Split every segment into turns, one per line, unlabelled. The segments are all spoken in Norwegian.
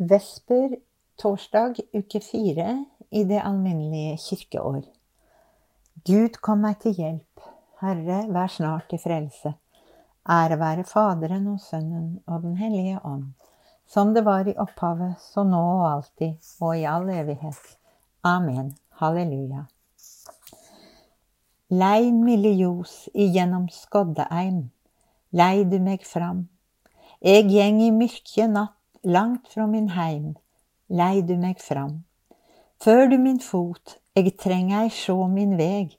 Vesper torsdag uke fire i det alminnelige kirkeår. Gud kom meg til hjelp. Herre, vær snart til frelse. Ære være Faderen og Sønnen og Den hellige ånd, som det var i opphavet, så nå og alltid, og i all evighet. Amen. Halleluja. Lei milde ljos igjennom skoddeeim, lei du meg fram. Eg gjeng i myrkje natt, langt fra min heim, lei du meg fram. Før du min fot, eg treng ei sjå min veg,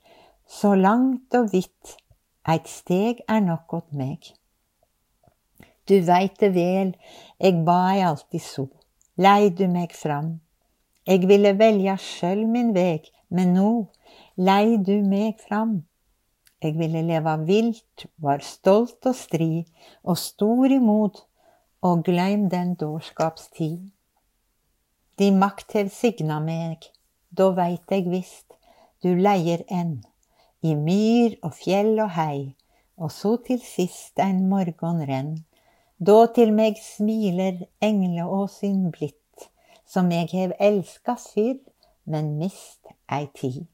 så langt og vidt, eit steg er nok åt meg. Du veit det vel, eg ba ei alltid so, lei du meg fram. Eg ville velja sjølv min veg, men no lei du meg fram. Eg ville leva vilt, var stolt og stri, og stor imot, og gløym den dårskapstid. Di makt hev signa meg, då veit eg visst, du leier enn, i myr og fjell og hei, og så til sist ein morgon renn, då til meg smiler engleåsyn blitt, som eg hev elska fyrr, men mist ei tid.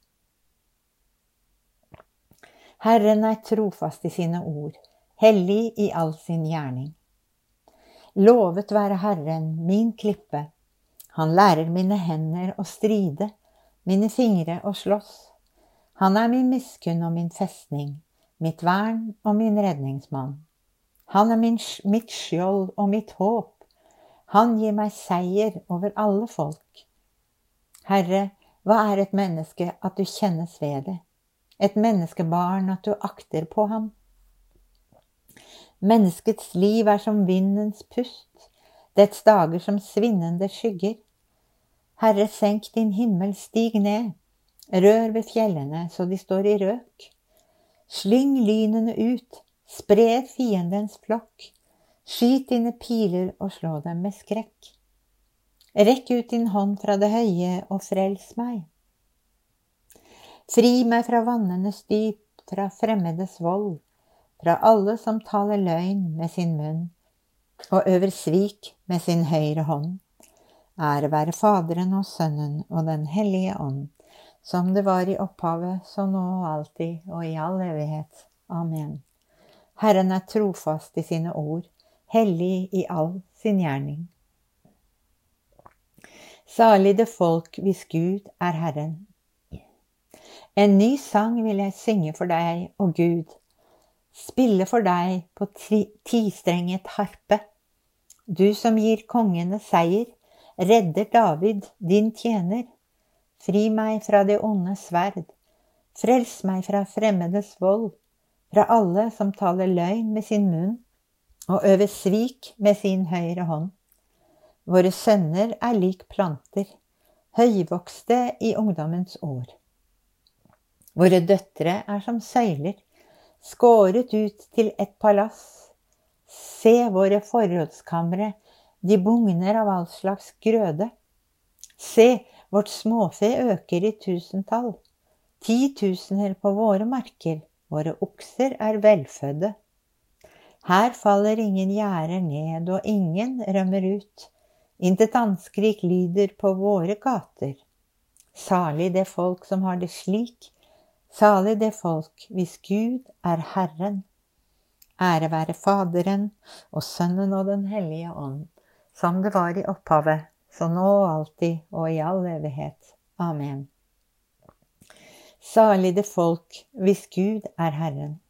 Herren er trofast i sine ord, hellig i all sin gjerning. Lovet være Herren, min klippe. Han lærer mine hender å stride, mine fingre å slåss. Han er min miskunn og min festning, mitt vern og min redningsmann. Han er min, mitt skjold og mitt håp. Han gir meg seier over alle folk. Herre, hva er et menneske at du kjennes ved det? Et menneskebarn at du akter på ham? Menneskets liv er som vindens pust, dets dager som svinnende skygger. Herre, senk din himmel, stig ned, rør ved fjellene så de står i røk. Slyng lynene ut, spre fiendens flokk, skyt dine piler og slå dem med skrekk. Rekk ut din hånd fra det høye og frels meg. Fri meg fra vannenes dyp, fra fremmedes vold, fra alle som taler løgn med sin munn, og øver svik med sin høyre hånd. Ære være Faderen og Sønnen og Den hellige ånd, som det var i opphavet, så nå og alltid og i all evighet. Amen. Herren er trofast i sine ord, hellig i all sin gjerning. Salig det folk hvis Gud er Herren. En ny sang vil jeg synge for deg, å Gud, spille for deg på tistrenget harpe. Du som gir kongene seier, redder David, din tjener. Fri meg fra det onde sverd, frels meg fra fremmedes vold, fra alle som taler løgn med sin munn og øver svik med sin høyre hånd. Våre sønner er lik planter, høyvokste i ungdommens år. Våre døtre er som søyler, skåret ut til et palass. Se våre forrådskamre, de bugner av all slags grøde. Se, vårt småfe øker i tusentall. Titusener på våre marker, våre okser er velfødde. Her faller ingen gjerder ned, og ingen rømmer ut. Intet anskrik lyder på våre gater. Salig det folk som har det slik, Salig det folk hvis Gud er Herren. Ære være Faderen og Sønnen og Den hellige ånd, som det var i opphavet, så nå og alltid og i all evighet. Amen. Salig det folk hvis Gud er Herren.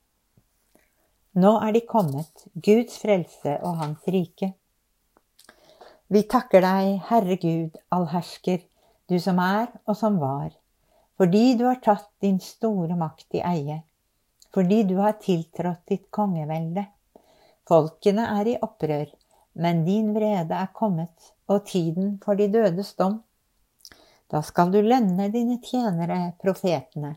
Nå er de kommet, Guds frelse og Hans rike. Vi takker deg, Herre Gud, allhersker, du som er og som var fordi du har tatt din store makt i eie, fordi du har tiltrådt ditt kongevelde. Folkene er i opprør, men din vrede er kommet, og tiden for de dødes dom. Da skal du lønne dine tjenere, profetene,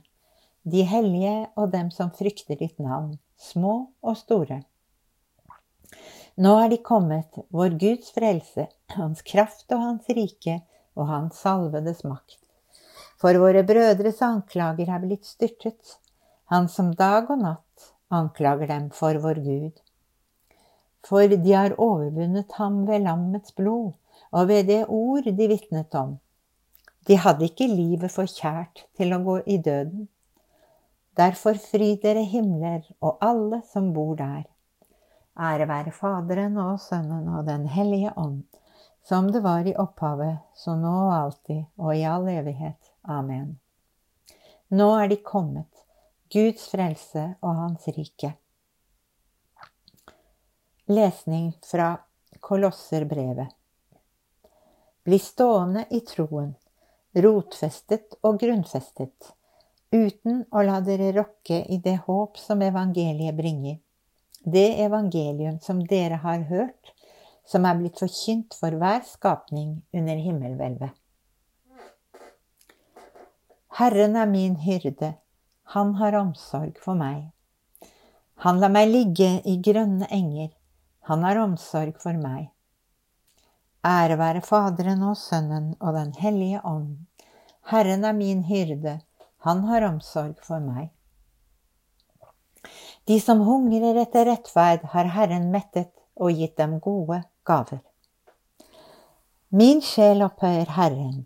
de hellige og dem som frykter ditt navn, små og store. Nå er de kommet, vår Guds frelse, hans kraft og hans rike og hans salvedes makt. For våre brødres anklager er blitt styrtet, han som dag og natt anklager dem for vår Gud. For de har overvunnet ham ved lammets blod og ved det ord de vitnet om. De hadde ikke livet for kjært til å gå i døden. Derfor fryd dere himler og alle som bor der. Ære være Faderen og Sønnen og Den hellige ånd, som det var i opphavet, så nå og alltid og i all evighet. Amen. Nå er de kommet, Guds frelse og Hans rike. Lesning fra Kolosserbrevet. Bli stående i troen, rotfestet og grunnfestet, uten å la dere rokke i det håp som evangeliet bringer, det evangelium som dere har hørt, som er blitt forkynt for hver skapning under himmelhvelvet. Herren er min hyrde, han har omsorg for meg. Han lar meg ligge i grønne enger, han har omsorg for meg. Ære være Faderen og Sønnen og Den hellige ånd. Herren er min hyrde, han har omsorg for meg. De som hungrer etter rettferd, har Herren mettet og gitt dem gode gaver. Min sjel opphøyer Herren,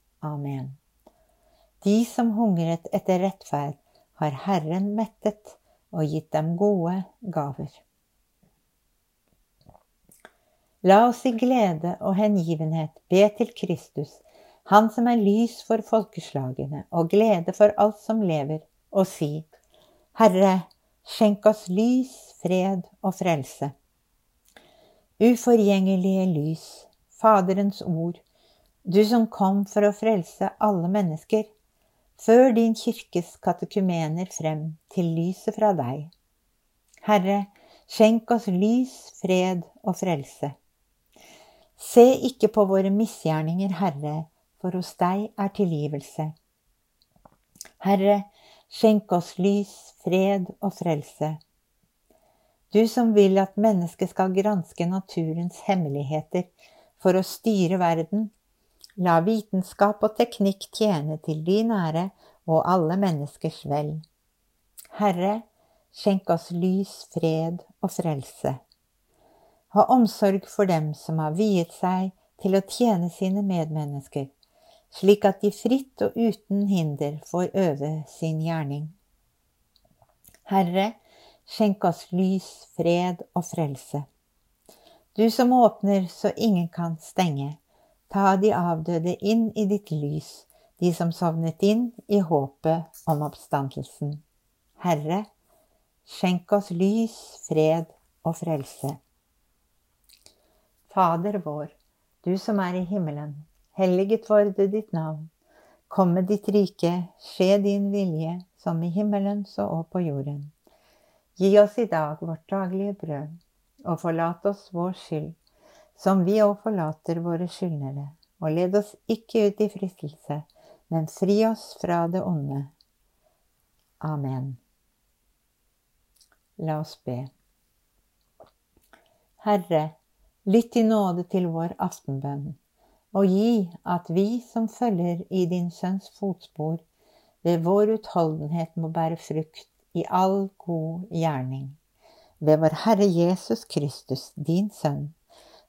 Amen. De som hungret etter rettferd, har Herren mettet og gitt dem gode gaver. La oss i glede og hengivenhet be til Kristus, Han som er lys for folkeslagene og glede for alt som lever, og si, Herre, skjenk oss lys, fred og frelse. Uforgjengelige lys, Faderens ord, du som kom for å frelse alle mennesker, før din kirkes katekumener frem til lyset fra deg. Herre, skjenk oss lys, fred og frelse. Se ikke på våre misgjerninger, Herre, for hos deg er tilgivelse. Herre, skjenk oss lys, fred og frelse. Du som vil at mennesket skal granske naturens hemmeligheter for å styre verden, la vitenskap og teknikk tjene til din ære og alle menneskers vel. Herre, skjenk oss lys, fred og frelse. Ha omsorg for dem som har viet seg til å tjene sine medmennesker, slik at de fritt og uten hinder får øve sin gjerning. Herre, skjenk oss lys, fred og frelse. Du som åpner så ingen kan stenge, ta de avdøde inn i ditt lys, de som sovnet inn i håpet om oppstandelsen. Herre, skjenk oss lys, fred og frelse. Fader vår, du som er i himmelen. Helliget vorde ditt navn. Kom med ditt rike, skje din vilje, som i himmelen så og på jorden. Gi oss i dag vårt daglige brød, og forlat oss vår skyld, som vi òg forlater våre skyldnere. Og led oss ikke ut i fristelse, men fri oss fra det onde. Amen. La oss be. Herre, Lytt i nåde til vår aftenbønn, og gi at vi som følger i din Sønns fotspor, ved vår utholdenhet må bære frukt i all god gjerning. Ved vår Herre Jesus Kristus, din Sønn,